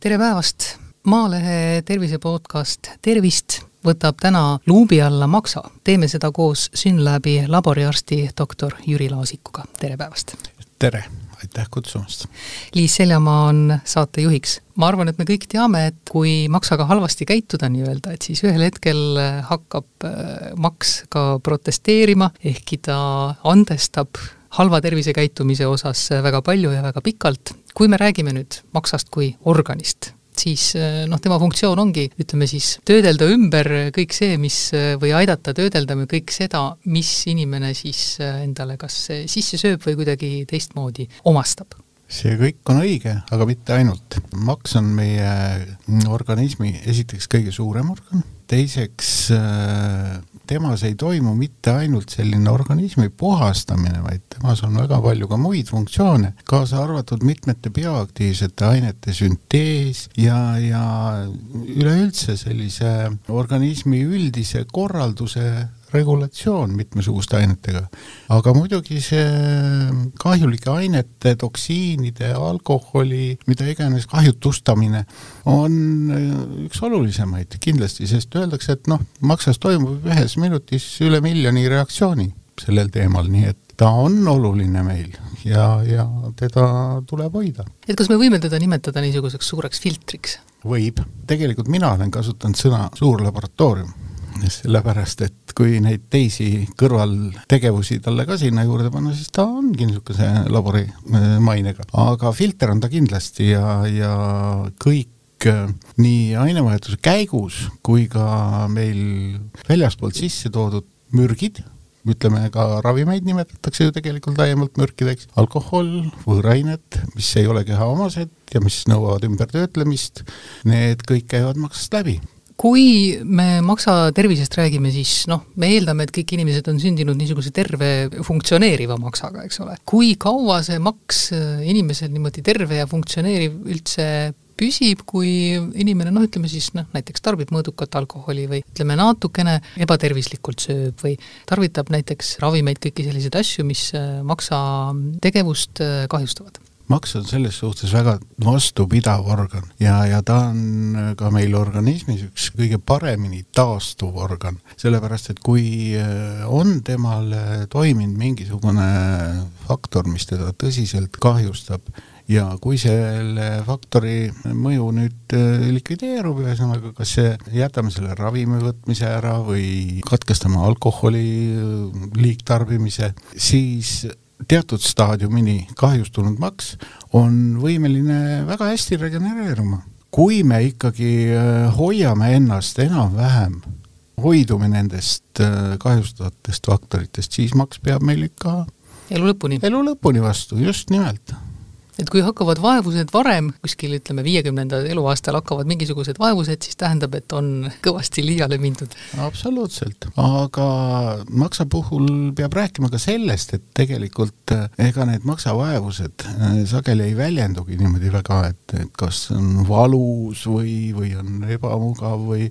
tere päevast! Maalehe tervisepodcast Tervist võtab täna luubi alla Maksa. teeme seda koos Synlabi laboriarsti doktor Jüri Laasikuga, tere päevast! tere, aitäh kutsumast! Liis Seljamaa on saatejuhiks. ma arvan, et me kõik teame, et kui Maksaga halvasti käituda nii-öelda, et siis ühel hetkel hakkab äh, Maks ka protesteerima, ehkki ta andestab halva tervisekäitumise osas väga palju ja väga pikalt. kui me räägime nüüd maksast kui organist, siis noh, tema funktsioon ongi, ütleme siis, töödelda ümber kõik see, mis, või aidata töödelda kõik seda, mis inimene siis endale kas sisse sööb või kuidagi teistmoodi omastab see kõik on õige, aga mitte ainult. maks on meie organismi esiteks kõige suurem organ, teiseks temas ei toimu mitte ainult selline organismi puhastamine, vaid temas on väga palju ka muid funktsioone, kaasa arvatud mitmete bioaktiivsete ainete süntees ja, ja üleüldse sellise organismi üldise korralduse regulatsioon mitmesuguste ainetega. aga muidugi see kahjulike ainete, toksiinide, alkoholi, mida iganes kahjutustamine on üks olulisemaid kindlasti, sest öeldakse, et noh, maksas toimub ühes minutis üle miljoni reaktsiooni sellel teemal, nii et ta on oluline meil ja, ja teda tuleb hoida. et kas me võime teda nimetada niisuguseks suureks filtriks? võib, tegelikult mina olen kasutanud sõna suur laboratoorium sellepärast et kui neid teisi kõrvaltegevusi talle ka sinna juurde panna, siis ta ongi niisuguse labori äh, mainega, aga filter on ta kindlasti ja, ja kõik äh, nii ainevahetuse käigus kui ka meil väljaspoolt sisse toodud mürgid, ütleme ka ravimeid nimetatakse ju tegelikult laiemalt mürkideks, alkohol, võõrained, mis ei ole kehaomased ja mis nõuavad ümbertöötlemist, need kõik käivad maksast läbi kui me maksa tervisest räägime, siis noh, me eeldame, et kõik inimesed on sündinud niisuguse terve funktsioneeriva maksaga, eks ole. kui kaua see maks äh, inimesel niimoodi terve ja funktsioneeriv üldse püsib, kui inimene noh, ütleme siis noh, näiteks tarbib mõõdukat alkoholi või ütleme, natukene ebatervislikult sööb või tarvitab näiteks ravimeid, kõiki selliseid asju, mis äh, maksa tegevust äh, kahjustavad maks on selles suhtes väga vastupidav organ ja, ja ta on ka meil organismis üks kõige paremini taastuv organ, sellepärast et kui äh, on temal toiminud mingisugune faktor, mis teda tõsiselt kahjustab, ja kui selle faktori mõju nüüd äh, likvideerub, ühesõnaga kas see, jätame selle ravimi võtmise ära või katkestame alkoholi äh, liigtarbimise, siis teatud staadiumini kahjustunud maks on võimeline väga hästi regenereeruma. kui me ikkagi äh, hoiame ennast enam-vähem, hoidume nendest äh, kahjustavatest faktoritest, siis maks peab meil ikka elu lõpuni. elu lõpuni vastu, just nimelt et kui hakkavad vaevused varem, kuskil ütleme viiekümnendal eluaastal hakkavad mingisugused vaevused, siis tähendab, et on kõvasti liiale mindud. absoluutselt, aga maksa puhul peab rääkima ka sellest, et tegelikult eh, ega need maksavaevused eh, sageli ei väljendugi niimoodi väga, et, et kas on valus või, või on ebamugav või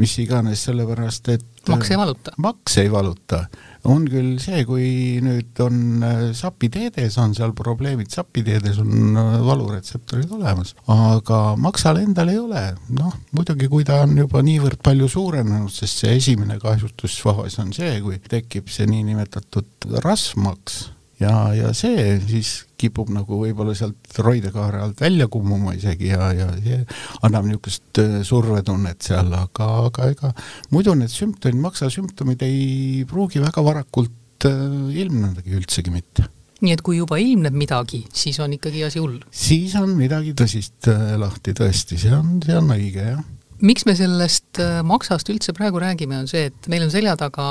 mis iganes, sellepärast et maks ei valuta? maks ei valuta on küll see, kui nüüd on äh, sapiteedes, on seal probleemid, sapiteedes on äh, valuretseptorid olemas, aga maksal endal ei ole. noh, muidugi, kui ta on juba niivõrd palju suurenenud, sest see esimene kahjustusfaas on see, kui tekib see niinimetatud rasvmaks ja, ja see siis kipub nagu võib-olla sealt roidekaare alt välja kummuma isegi ja, ja see annab niisugust äh, survetunnet seal, aga, aga ega muidu need sümptomid, maksasümptomid ei pruugi väga varakult äh, ilmnedagi üldsegi mitte nii et kui juba ilmneb midagi, siis on ikkagi asi hull? siis on midagi tõsist äh, lahti tõesti, see on, see on õige, jah miks me sellest maksast üldse praegu räägime, on see, et meil on selja taga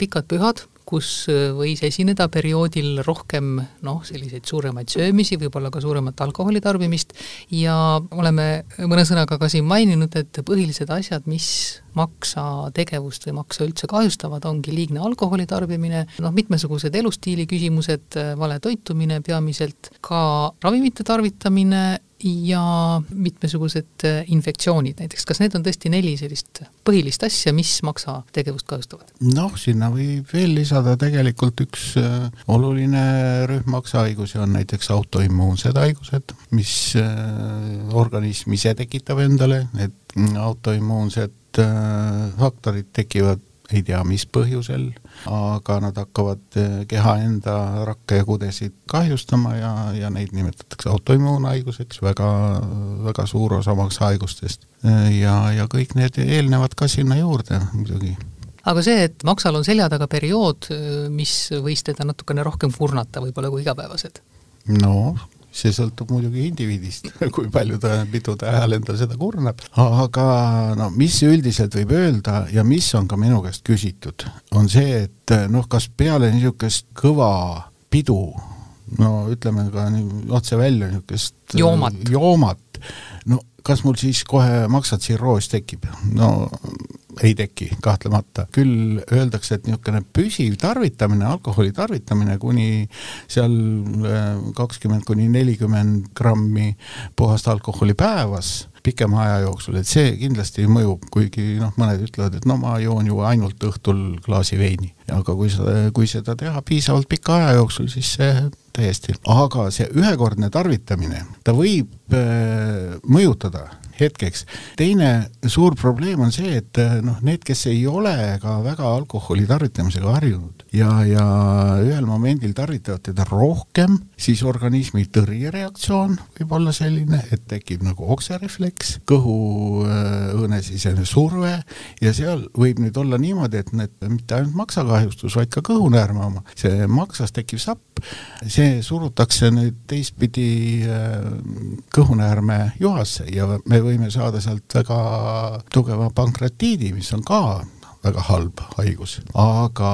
pikad pühad, kus äh, võis esineda perioodil rohkem noh, selliseid suuremaid söömisi, võib-olla ka suuremat alkoholi tarbimist. Ja oleme mõne sõnaga ka siin maininud, et põhilised asjad, mis maksa tegevust või maksa üldse kahjustavad, ongi liigne alkoholi tarbimine, noh, mitmesugused elustiili küsimused, vale toitumine peamiselt, ka ravimite tarvitamine ja mitmesugused äh, infektsioonid näiteks, kas need on tõesti neli sellist põhilist asja, mis maksa tegevust kahjustavad? noh, sinna võib veel lisada tegelikult üks äh, oluline rühm maksahaigusi on näiteks autoimmuunsed haigused, mis äh, organism ise tekitab endale, need autoimmuunsed faktorid tekivad ei tea, mis põhjusel, aga nad hakkavad eh, keha enda rakke ja kudesid kahjustama ja, ja neid nimetatakse autoimmuunhaiguseks, väga, väga suur osa maksahaigustest. ja, ja kõik need eelnevad ka sinna juurde muidugi aga see, et maksal on selja taga periood, mis võis teda natukene rohkem kurnata võib-olla kui igapäevased? no see sõltub muidugi indiviidist, kui palju ta pidude ajal endal seda kurnab, aga no mis üldiselt võib öelda ja mis on ka minu käest küsitud, on see, et noh, kas peale niisugust kõva pidu, no ütleme ka nii otse välja niisugust joomat, joomat, no kas mul siis kohe maksatsirroos tekib? no ei teki, kahtlemata. küll öeldakse, et niisugune püsiv tarvitamine, alkoholi tarvitamine kuni seal äh, kakskümmend kuni nelikümmend grammi puhast alkoholi päevas pikema aja jooksul, et see kindlasti mõjub, kuigi noh, mõned ütlevad, et no ma joon ju ainult õhtul klaasi veini. aga kui sa, kui seda teha piisavalt pika aja jooksul, siis see täiesti, aga see ühekordne tarvitamine, ta võib äh, mõjutada hetkeks. teine suur probleem on see, et eh, noh, need, kes ei ole ka väga alkoholi tarvitamisega harjunud ja, ja ühel momendil tarvitavad teda rohkem, siis organismi tõrjereaktsioon võib olla selline, et tekib nagu okserefleks, kõhuõõnesisene surve ja seal võib nüüd olla niimoodi, et need mitte ainult maksakahjustus, vaid ka kõhunäärme oma, see maksas tekkiv sapp, see surutakse nüüd teistpidi eh, kõhunäärme juhasse ja me võime võime saada sealt väga tugeva pankreatiidi, mis on ka väga halb haigus, aga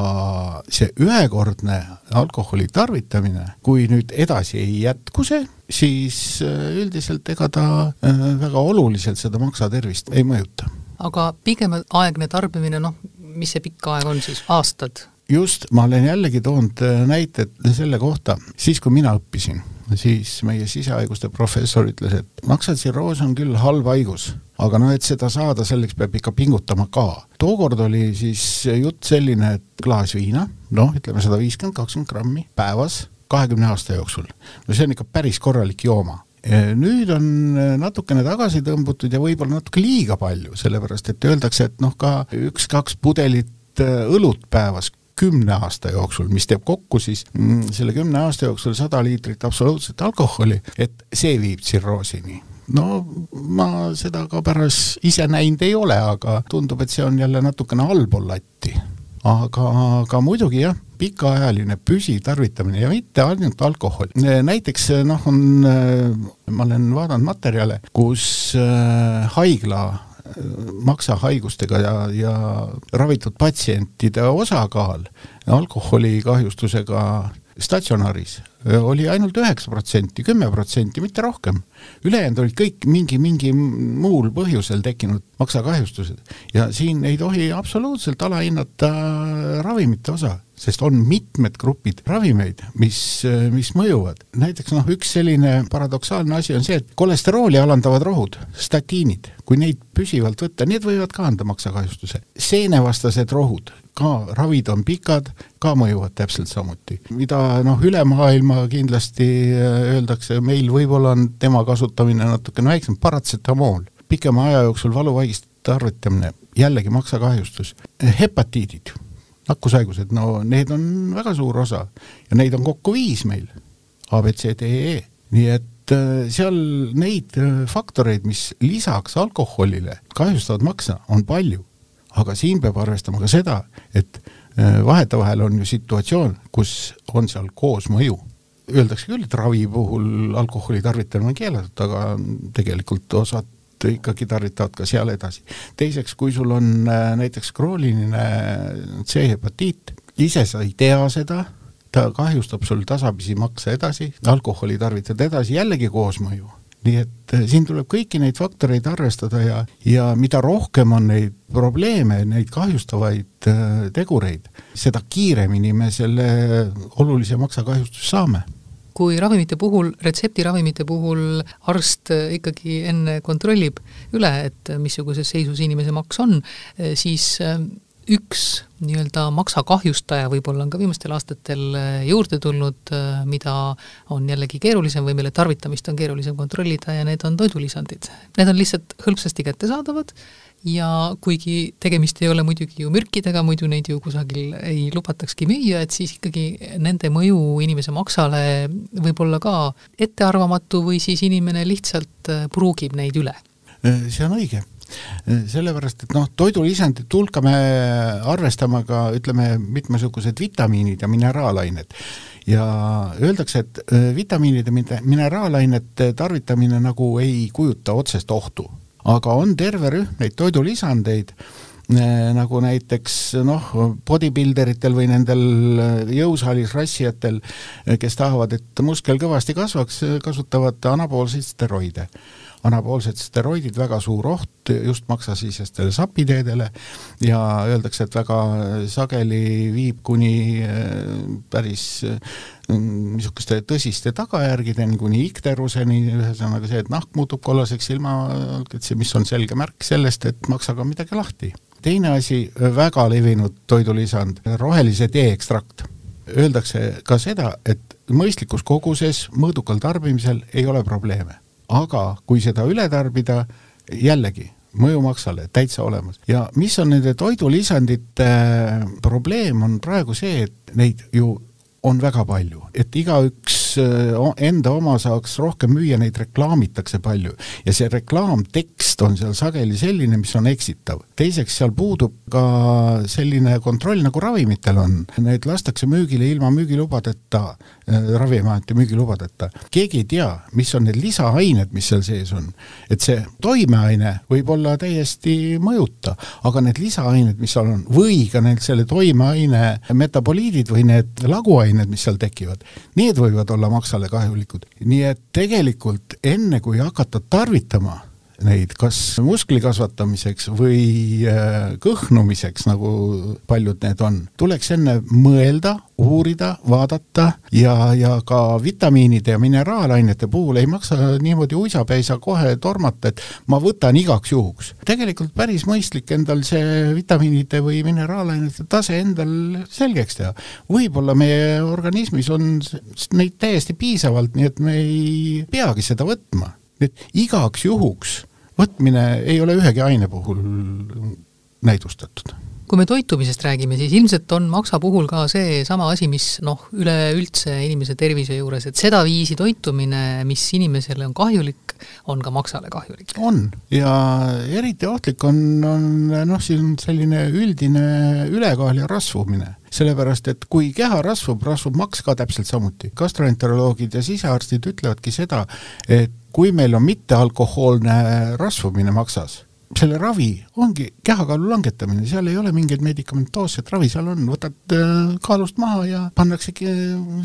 see ühekordne alkoholi tarvitamine, kui nüüd edasi ei jätku see, siis äh, üldiselt ega ta äh, väga oluliselt seda maksatervist ei mõjuta. aga pikemaaegne tarbimine, noh, mis see pikk aeg on siis, aastad? just, ma olen jällegi toonud äh, näited selle kohta, siis kui mina õppisin siis meie sisehaiguste professor ütles, et maksatsirroos on küll halb haigus, aga noh, et seda saada, selleks peab ikka pingutama ka. tookord oli siis jutt selline, et klaas viina, noh, ütleme sada viiskümmend, kakskümmend grammi päevas kahekümne aasta jooksul. no see on ikka päris korralik jooma nüüd on natukene tagasi tõmbutud ja võib-olla natuke liiga palju, sellepärast et öeldakse, et noh, ka üks-kaks pudelit õlut päevas kümne aasta jooksul, mis teeb kokku siis mm, selle kümne aasta jooksul sada liitrit absoluutset alkoholi, et see viib tsirroosini no ma seda ka pärast ise näinud ei ole, aga tundub, et see on jälle natukene allpool latti. aga, aga muidugi jah, pikaajaline püsiv tarvitamine ja mitte ainult alkohol. näiteks noh, on, ma olen vaadanud materjale, kus äh, haigla maksahaigustega ja, ja ravitud patsientide osakaal alkoholikahjustusega statsionaaris oli ainult üheksa protsenti, kümme protsenti, mitte rohkem. ülejäänud olid kõik mingi, mingi muul põhjusel tekkinud maksakahjustused ja siin ei tohi absoluutselt alahinnata ravimite osa, sest on mitmed grupid ravimeid, mis, mis mõjuvad. näiteks noh, üks selline paradoksaalne asi on see, et kolesterooli alandavad rohud, statiinid, kui neid püsivalt võtta, need võivad ka anda maksakahjustuse. seenevastased rohud, ka ravid on pikad, ka mõjuvad täpselt samuti. mida noh, üle maailma kindlasti äh, öeldakse, meil võib-olla on tema kasutamine natukene väiksem, paratsetamool, pikema aja jooksul valuvaigiste tarvitamine, jällegi maksakahjustus, hepatiidid, nakkushaigused, no need on väga suur osa. Ja neid on kokku viis meil, A, B, C, D, E, nii et äh, seal neid äh, faktoreid, mis lisaks alkoholile kahjustavad maksa, on palju aga siin peab arvestama ka seda, et äh, vahetevahel on ju situatsioon, kus on seal koosmõju. Öeldakse küll, et ravi puhul alkoholi tarvitamine on keelatud, aga tegelikult osad ikkagi tarvitavad ka seal edasi. teiseks, kui sul on äh, näiteks krooniline C-hepatiit, ise sa ei tea seda, ta kahjustab sul tasapisi makse edasi, alkoholi tarvitad edasi, jällegi koosmõju nii et eh, siin tuleb kõiki neid faktoreid arvestada ja, ja mida rohkem on neid probleeme, neid kahjustavaid äh, tegureid, seda kiiremini me selle olulise maksakahjustuse saame. Kui ravimite puhul, retseptiravimite puhul arst ikkagi enne kontrollib üle, et missuguses seisus inimese maks on, siis üks nii-öelda maksakahjustaja võib-olla on ka viimastel aastatel juurde tulnud, mida on jällegi keerulisem või mille tarvitamist on keerulisem kontrollida ja need on toidulisandid. Need on lihtsalt hõlpsasti kättesaadavad ja kuigi tegemist ei ole muidugi ju mürkidega, muidu neid ju kusagil ei lubatakski müüa, et siis ikkagi nende mõju inimese maksale võib olla ka ettearvamatu või siis inimene lihtsalt pruugib neid üle. see on õige sellepärast, et noh, toidulisandite hulka me arvestame ka ütleme, mitmesugused vitamiinid ja mineraalained. Ja öeldakse, et äh, vitamiinide, mineraalainete tarvitamine nagu ei kujuta otsest ohtu, aga on terve rühm neid toidulisandeid, äh, nagu näiteks noh, bodybuilderitel või nendel äh, jõusaalis rassijatel, kes tahavad, et muskel kõvasti kasvaks, kasutavad anaboolseid steroide anaboolsed steroidid, väga suur oht just maksasisestele sapiteedele ja öeldakse, et väga sageli viib kuni äh, päris äh, niisuguste tõsiste tagajärgedeni, kuni ikteruseni, ühesõnaga see, et nahk muutub kollaseks see, mis on selge märk sellest, et maksaga on midagi lahti. teine asi, väga levinud toidulisand, rohelise tee ekstrakt. Öeldakse ka seda, et mõistlikus koguses, mõõdukal tarbimisel ei ole probleeme aga kui seda üle tarbida, jällegi, mõju maksale täitsa olemas. ja mis on nende toidulisandite äh, probleem, on praegu see, et neid ju on väga palju, et igaüks enda oma saaks rohkem müüa, neid reklaamitakse palju ja see reklaamtekst on seal sageli selline, mis on eksitav. teiseks, seal puudub ka selline kontroll, nagu ravimitel on, need lastakse müügile ilma müügilubadeta äh,, Ravimiameti müügilubadeta. keegi ei tea, mis on need lisaained, mis seal sees on. et see toimeaine võib olla täiesti mõjuta, aga need lisaained, mis seal on, või ka need selle toimeaine metaboliidid või need laguained, ained, mis seal tekivad, need võivad olla maksale kahjulikud. nii et tegelikult enne, kui hakata tarvitama neid kas muskli kasvatamiseks või äh, kõhnumiseks, nagu paljud need on, tuleks enne mõelda, uurida, vaadata ja, ja ka vitamiinide ja mineraalainete puhul ei maksa niimoodi uisapäisa kohe tormata, et ma võtan igaks juhuks. tegelikult päris mõistlik endal see vitamiinide või mineraalainete tase endal selgeks teha. võib-olla meie organismis on neid täiesti piisavalt, nii et me ei peagi seda võtma et igaks juhuks võtmine ei ole ühegi aine puhul näidustatud. Kui me toitumisest räägime, siis ilmselt on maksa puhul ka seesama asi, mis noh, üleüldse inimese tervise juures, et sedaviisi toitumine, mis inimesele on kahjulik, on ka maksale kahjulik. on. Ja eriti ohtlik on, on noh, siin selline üldine ülekaal ja rasvumine sellepärast, et kui keha rasvub, rasvub maks ka täpselt samuti. gastroenteroloogid ja sisearstid ütlevadki seda, et kui meil on mittealkohoolne rasvumine maksas, selle ravi ongi kehakaalu langetamine, seal ei ole mingeid medikamentoosset ravi, seal on, võtad äh, kaalust maha ja pannaksegi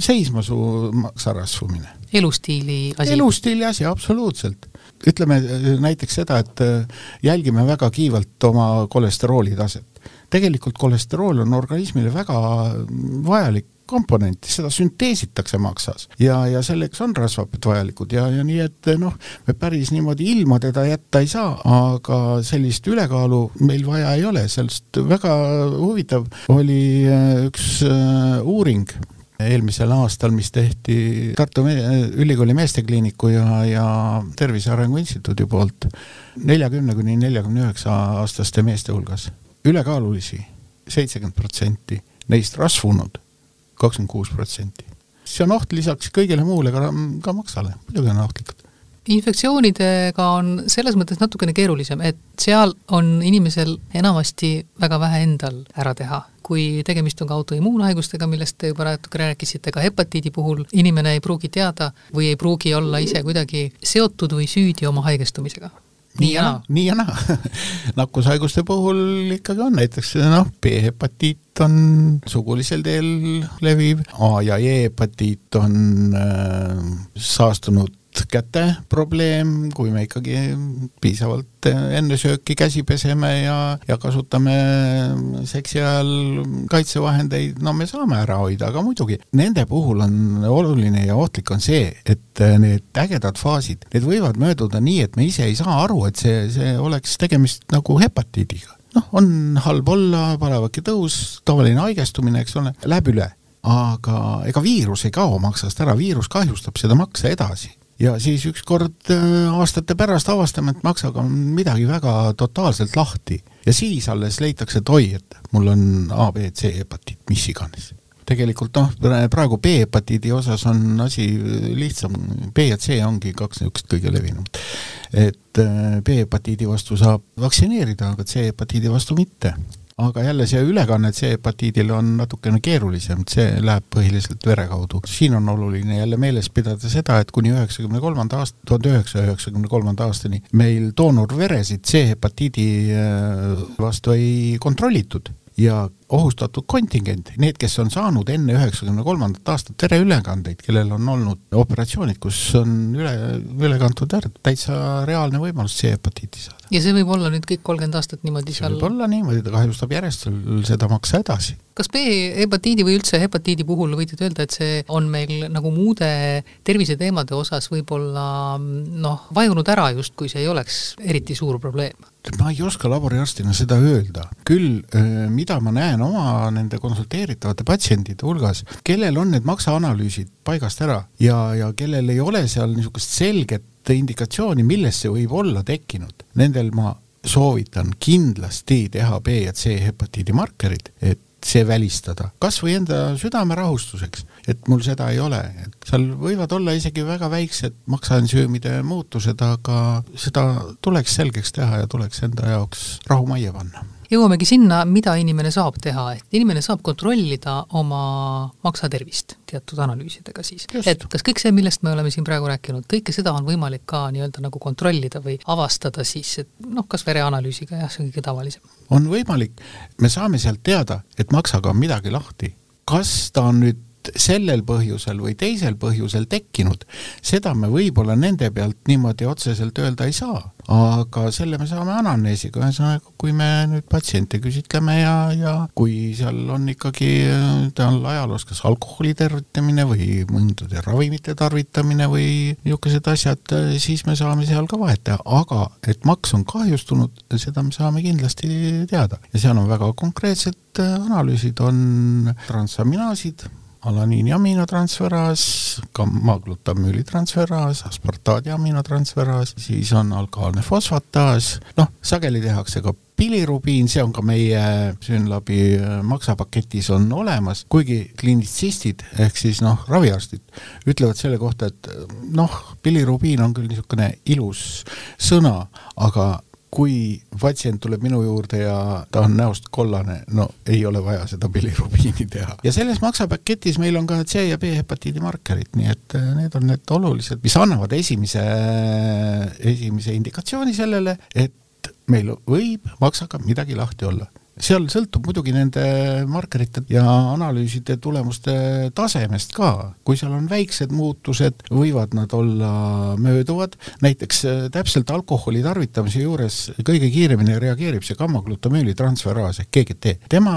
seisma su maksarasvumine. elustiili asi? elustiili asi, absoluutselt. ütleme äh, näiteks seda, et äh, jälgime väga kiivalt oma kolesterooli taset. Tegelikult kolesterool on organismile väga vajalik komponenti, seda sünteesitakse maksas ja, ja selleks on rasvhaped vajalikud ja, ja nii, et noh, me päris niimoodi ilma teda jätta ei saa, aga sellist ülekaalu meil vaja ei ole, sellest väga huvitav oli äh, üks äh, uuring eelmisel aastal, mis tehti Tartu me Ülikooli Meestekliiniku ja, ja Tervise Arengu Instituudi poolt neljakümne kuni neljakümne üheksa aastaste meeste hulgas. Ülekaalulisi seitsekümmend protsenti, neist rasvunud kakskümmend kuus protsenti. see on oht lisaks kõigele muule ka, ka maksale, muidugi on ohtlikud infektsioonidega on selles mõttes natukene keerulisem, et seal on inimesel enamasti väga vähe endal ära teha. kui tegemist on ka autoimmuunhaigustega, millest te juba natuke rääkisite, ka hepatiidi puhul inimene ei pruugi teada või ei pruugi olla ise kuidagi seotud või süüdi oma haigestumisega nii ja naa. nii ja naa nakkushaiguste puhul ikkagi on näiteks noh, B-hepatiit on sugulisel teel leviv, A ja E hepatiit on äh, saastunud käte probleem, kui me ikkagi piisavalt enne sööki käsi peseme ja, ja kasutame seksi ajal kaitsevahendeid, no me saame ära hoida, aga muidugi nende puhul on oluline ja ohtlik on see, et need ägedad faasid, need võivad mööduda nii, et me ise ei saa aru, et see, see oleks tegemist nagu hepatiidiga. noh, on halb olla, palavaki tõus, tavaline haigestumine, eks ole, läheb üle aga ega viirus ei kao maksast ära, viirus kahjustab seda maksa edasi ja siis ükskord äh, aastate pärast avastame, et maksaga on midagi väga totaalselt lahti ja siis alles leitakse, et oi, et mul on A, B, C hepatiit, mis iganes. tegelikult noh, praegu B-hepatiidi osas on asi lihtsam, B ja C ongi kaks niisugust kõige levinumat. et äh, B-hepatiidi vastu saab vaktsineerida, aga C-hepatiidi vastu mitte aga jälle see ülekanne C-hepatiidile on natukene keerulisem, see läheb põhiliselt vere kaudu. siin on oluline jälle meeles pidada seda, et kuni üheksakümne kolmanda aasta, tuhande üheksasaja üheksakümne kolmanda aastani meil doonorveresid C-hepatiidi äh, vastu ei kontrollitud ja ohustatud kontingent, need, kes on saanud enne üheksakümne kolmandat aastat vereülekandeid, kellel on olnud operatsioonid, kus on üle, üle kantud verd, täitsa reaalne võimalus C-hepatiiti saada. ja see võib olla nüüd kõik kolmkümmend aastat niimoodi see seal võib olla niimoodi, ta kahjustab järjest seda maksa edasi. kas B-hepatiidi või üldse hepatiidi puhul võite öelda, et see on meil nagu muude terviseteemade osas võib-olla noh, vajunud ära justkui see ei oleks eriti suur probleem? ma ei oska laboriarstina seda öelda, küll äh, mida ma näen näen oma nende konsulteeritavate patsientide hulgas, kellel on need maksaanalüüsid paigast ära ja, ja kellel ei ole seal niisugust selget indikatsiooni, millest see võib olla tekkinud, nendel ma soovitan kindlasti teha B ja C hepatiidi markerid, et see välistada, kas või enda südame rahustuseks, et mul seda ei ole, et seal võivad olla isegi väga väiksed maksaensüümide muutused, aga seda tuleks selgeks teha ja tuleks enda jaoks rahu majja panna jõuamegi sinna, mida inimene saab teha, et inimene saab kontrollida oma maksatervist teatud analüüsidega siis. et kas kõik see, millest me oleme siin praegu rääkinud, kõike seda on võimalik ka nii-öelda nagu kontrollida või avastada siis, et noh, kas vereanalüüsiga, jah, see on kõige tavalisem. on võimalik, me saame sealt teada, et maksaga on midagi lahti. kas ta on nüüd sellel põhjusel või teisel põhjusel tekkinud, seda me võib-olla nende pealt niimoodi otseselt öelda ei saa, aga selle me saame anamneesiga, ühesõnaga kui me nüüd patsiente küsitleme ja, ja kui seal on ikkagi tal ajaloos kas alkoholi tarvitamine või mõndade ravimite tarvitamine või niisugused asjad, siis me saame seal ka vahet teha, aga et maks on kahjustunud, seda me saame kindlasti teada. Ja seal on väga konkreetsed analüüsid, on transaminaasid, alaniini aminotransferaas, gamma-glutamüülitransferaas, aspartaadi aminotransferaas, siis on alkaalne fosfataas, noh, sageli tehakse ka bilirubiin, see on ka meie Synlabi äh, maksapaketis on olemas, kuigi klinitsistid ehk siis noh, raviarstid ütlevad selle kohta, et noh, bilirubiin on küll niisugune ilus sõna, aga kui patsient tuleb minu juurde ja ta on näost kollane, no ei ole vaja seda bilirubiini teha. ja selles maksapaketis meil on ka C ja B hepatiidi markerid, nii et äh, need on need olulised, mis annavad esimese, esimese indikatsiooni sellele, et meil võib maksaga midagi lahti olla seal sõltub muidugi nende markerite ja analüüside tulemuste tasemest ka, kui seal on väiksed muutused, võivad nad olla mööduvad, näiteks äh, täpselt alkoholi tarvitamise juures kõige kiiremini reageerib see gamma-glutamüüli transferaas ehk GGT. tema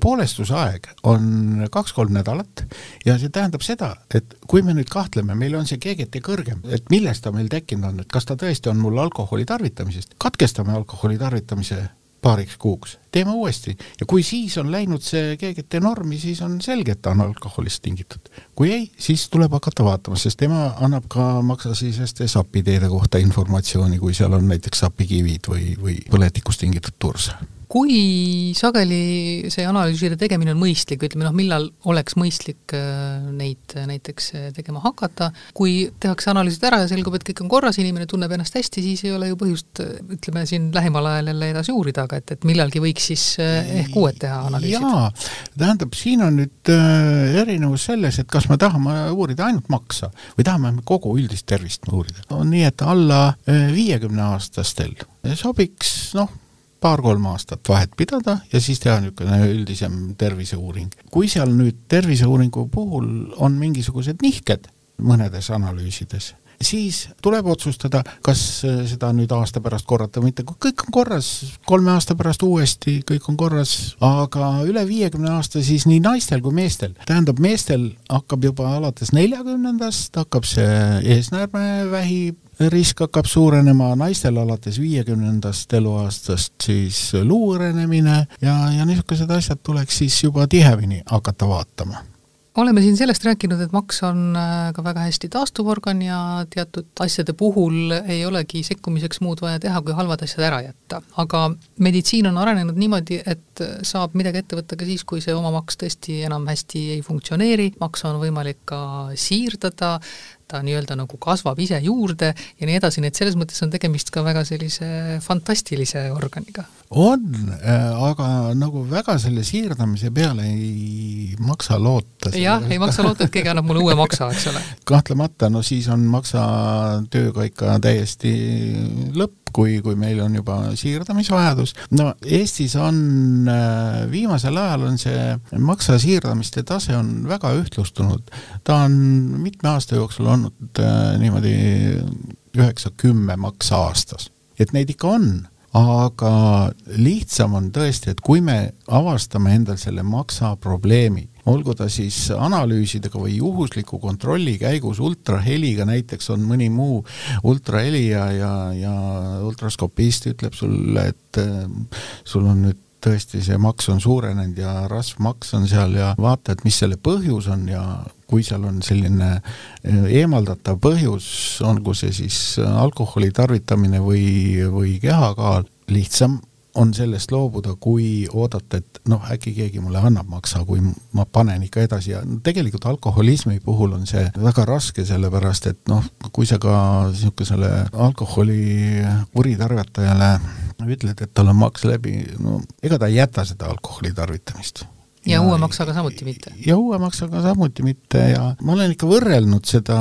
poolestusaeg on kaks-kolm nädalat ja see tähendab seda, et kui me nüüd kahtleme, meil on see GGT kõrgem, et millest ta meil tekkinud on, et kas ta tõesti on mul alkoholi tarvitamisest, katkestame alkoholi tarvitamise paariks kuuks, teeme uuesti. Ja kui siis on läinud see GGT normi, siis on selge, et ta on alkoholist tingitud. kui ei, siis tuleb hakata vaatama, sest tema annab ka maksasiseste sapiteede kohta informatsiooni, kui seal on näiteks sapikivid või, või põletikust tingitud turse kui sageli see analüüside tegemine on mõistlik, ütleme noh, millal oleks mõistlik äh, neid näiteks äh, tegema hakata, kui tehakse analüüsid ära ja selgub, et kõik on korras, inimene tunneb ennast hästi, siis ei ole ju põhjust, ütleme siin lähimal ajal jälle edasi uurida, aga et, et millalgi võiks siis äh, ehk uued teha analüüsid? jaa, tähendab, siin on nüüd erinevus selles, et kas me tahame uurida ainult maksa või tahame kogu üldist tervist uurida. on nii, et alla viiekümne aastastel sobiks noh, paar-kolm aastat vahet pidada ja siis teha niisugune üldisem terviseuuring. kui seal nüüd terviseuuringu puhul on mingisugused nihked mõnedes analüüsides, siis tuleb otsustada, kas seda nüüd aasta pärast korrata või mitte, kui kõik on korras, kolme aasta pärast uuesti, kõik on korras, aga üle viiekümne aasta siis nii naistel kui meestel, tähendab, meestel hakkab juba alates neljakümnendast, hakkab see eesnäärmevähi risk hakkab suurenema. Naistel alates viiekümnendast eluaastast siis luu õrenemine ja, ja niisugused asjad tuleks siis juba tihemini hakata vaatama oleme siin sellest rääkinud, et maks on äh, ka väga hästi taastuv organ ja teatud asjade puhul ei olegi sekkumiseks muud vaja teha, kui halvad asjad ära jätta. aga meditsiin on arenenud niimoodi, et saab midagi ette võtta ka siis, kui see oma maks tõesti enam hästi ei funktsioneeri, makse on võimalik ka siirdada, ta nii-öelda nagu kasvab ise juurde ja nii edasi, nii et selles mõttes on tegemist ka väga sellise fantastilise organiga. on, äh, aga nagu väga selle siirdamise peale ei maksa loota. jah, ei maksa loota, et keegi annab mulle uue maksa, eks ole. kahtlemata, no siis on maksa tööga ikka täiesti lõpp kui, kui meil on juba siirdamisvajadus. no Eestis on äh, viimasel ajal on see maksa siirdamiste tase on väga ühtlustunud. ta on mitme aasta jooksul olnud äh, niimoodi üheksa-kümme maksa aastas, et neid ikka on aga lihtsam on tõesti, et kui me avastame endal selle maksa probleemi, olgu ta siis analüüsidega või juhusliku kontrolli käigus ultraheliga, näiteks on mõni muu ultraheli ja, ja, ja ultraskopist ütleb sulle, et äh, sul on nüüd tõesti see maks on suurenenud ja rasv maks on seal ja vaata, et mis selle põhjus on ja kui seal on selline äh, eemaldatav põhjus, olgu see siis alkoholi tarvitamine või, või kehakaal, lihtsam on sellest loobuda, kui oodata, et noh, äkki keegi mulle annab maksa, kui ma panen ikka edasi. Ja tegelikult alkoholismi puhul on see väga raske, sellepärast et noh, kui sa ka niisugusele alkoholi kuritarvitajale ütled, et tal on maks läbi, no ega ta ei jäta seda alkoholi tarvitamist ja, uue maksaga samuti mitte? ja uue maksaga samuti mitte. Ja ma olen ikka võrrelnud seda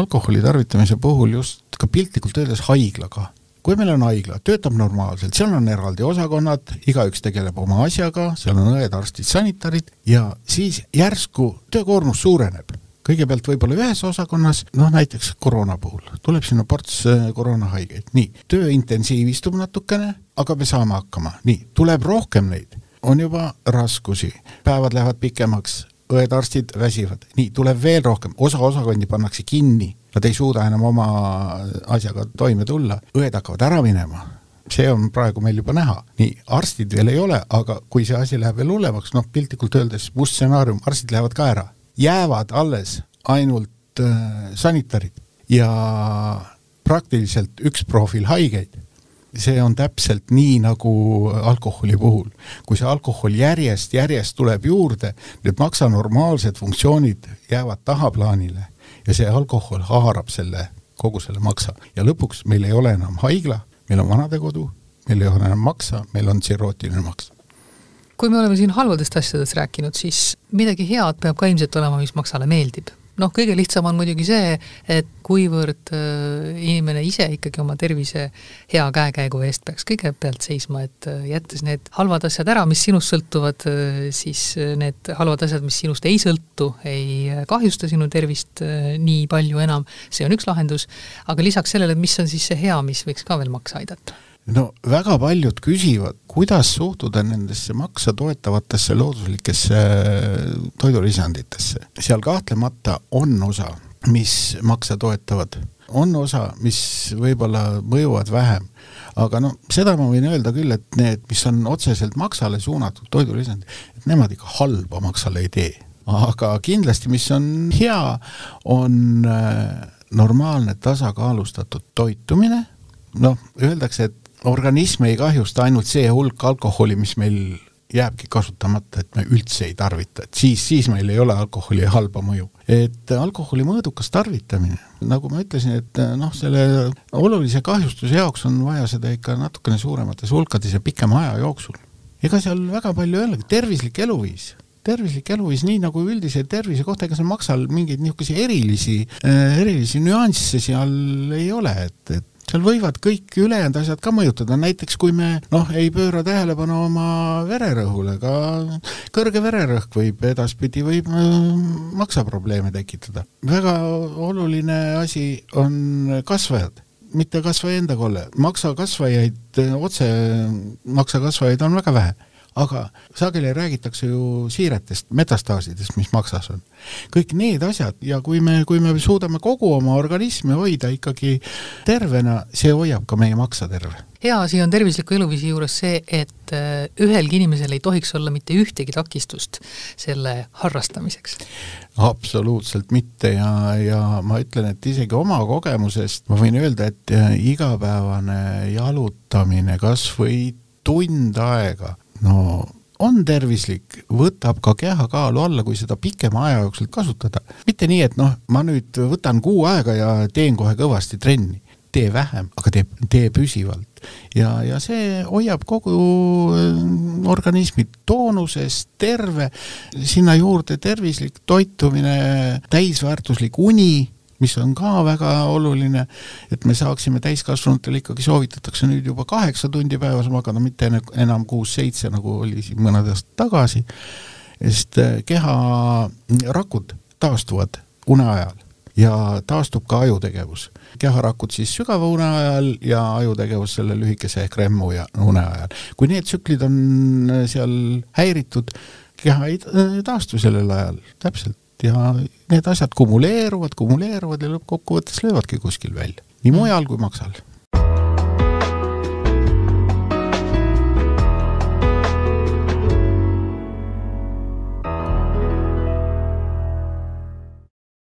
alkoholi tarvitamise puhul just ka piltlikult öeldes haiglaga. Kui meil on haigla, töötab normaalselt, seal on eraldi osakonnad, igaüks tegeleb oma asjaga, seal on õed, arstid, sanitarid ja siis järsku töökoormus suureneb. Kõigepealt võib-olla ühes osakonnas, noh näiteks koroona puhul, tuleb sinna ports äh, koroonahaigeid, nii, töö intensiivistub natukene, aga me saame hakkama, nii, tuleb rohkem neid, on juba raskusi, päevad lähevad pikemaks, õed-arstid väsivad, nii, tuleb veel rohkem, osa osakondi pannakse kinni, nad ei suuda enam oma asjaga toime tulla, õed hakkavad ära minema, see on praegu meil juba näha, nii, arstid veel ei ole, aga kui see asi läheb veel hullemaks, noh piltlikult öeldes must stsenaarium, arstid lähevad ka ära, jäävad alles ainult äh, sanitarid. Ja praktiliselt üks profiil haigeid see on täpselt nii nagu alkoholi puhul. kui see alkohol järjest, järjest tuleb juurde, need maksa normaalsed funktsioonid jäävad tahaplaanile ja see alkohol haarab selle, kogu selle maksa. ja lõpuks meil ei ole enam haigla, meil on vanadekodu, meil ei ole enam maksa, meil on tsirrootiline maks. Kui me oleme siin halvadest asjadest rääkinud, siis midagi head peab ka ilmselt olema, mis maksale meeldib noh, kõige lihtsam on muidugi see, et kuivõrd äh, inimene ise ikkagi oma tervise hea käekäigu eest peaks kõigepealt seisma, et äh, jättes need halvad asjad ära, mis sinust sõltuvad, äh, siis need halvad asjad, mis sinust ei sõltu, ei kahjusta sinu tervist nii palju enam, see on üks lahendus, aga lisaks sellele, mis on siis see hea, mis võiks ka veel maksa aidata no väga paljud küsivad, kuidas suhtuda nendesse maksa toetavatesse looduslikesse toidulisanditesse. seal kahtlemata on osa, mis maksa toetavad, on osa, mis võib-olla mõjuvad vähem, aga noh, seda ma võin öelda küll, et need, mis on otseselt maksale suunatud toidulisandid, et nemad ikka halba maksale ei tee. aga kindlasti, mis on hea, on äh, normaalne tasakaalustatud toitumine, noh, öeldakse, et organism ei kahjusta ainult see hulk alkoholi, mis meil jääbki kasutamata, et me üldse ei tarvita, et siis, siis meil ei ole alkoholi halba mõju. et alkoholi mõõdukas tarvitamine, nagu ma ütlesin, et noh, selle olulise kahjustuse jaoks on vaja seda ikka natukene suuremates hulkades ja pikema aja jooksul. ega seal väga palju ei olegi, tervislik eluviis tervislik eluviis, nii nagu üldise tervise kohta, ega seal maksal mingeid niisuguseid erilisi äh,, erilisi nüansse seal ei ole, et, et seal võivad kõik ülejäänud asjad ka mõjutada, näiteks kui me noh, ei pööra tähelepanu oma vererõhule, ka kõrge vererõhk võib edaspidi, võib äh, maksaprobleeme tekitada. väga oluline asi on kasvajad mitte kasvaja enda kolle, maksakasvajaid, otse maksakasvajaid on väga vähe aga sageli räägitakse ju siiretest, metastaasidest, mis maksas on. kõik need asjad ja kui me, kui me suudame kogu oma organismi hoida ikkagi tervena, see hoiab ka meie maksa terve hea asi on tervisliku eluviisi juures see, et äh, ühelgi inimesel ei tohiks olla mitte ühtegi takistust selle harrastamiseks. absoluutselt mitte ja, ja ma ütlen, et isegi oma kogemusest ma võin öelda, et äh, igapäevane jalutamine kas või tund aega no on tervislik, võtab ka kehakaalu alla, kui seda pikema aja jooksul kasutada. mitte nii, et noh, ma nüüd võtan kuu aega ja teen kohe kõvasti trenni. tee vähem, aga tee, tee püsivalt. ja, ja see hoiab kogu äh, organismi toonuses, terve, sinna juurde tervislik toitumine, täisväärtuslik uni mis on ka väga oluline, et me saaksime täiskasvanutele ikkagi soovitatakse nüüd juba kaheksa tundi päevas magada, mitte enam kuus-seitse, nagu oli siin mõned aastad tagasi, sest äh, keharakud taastuvad une ajal ja taastub ka ajutegevus. keharakud siis sügava une ajal ja ajutegevus selle lühikese ehk remmu ja une ajal. kui need tsüklid on äh, seal häiritud, keha ei äh, taastu sellel ajal, täpselt ja need asjad kumuleeruvad, kumuleeruvad ja lõppkokkuvõttes löövadki kuskil välja, nii mujal kui maksal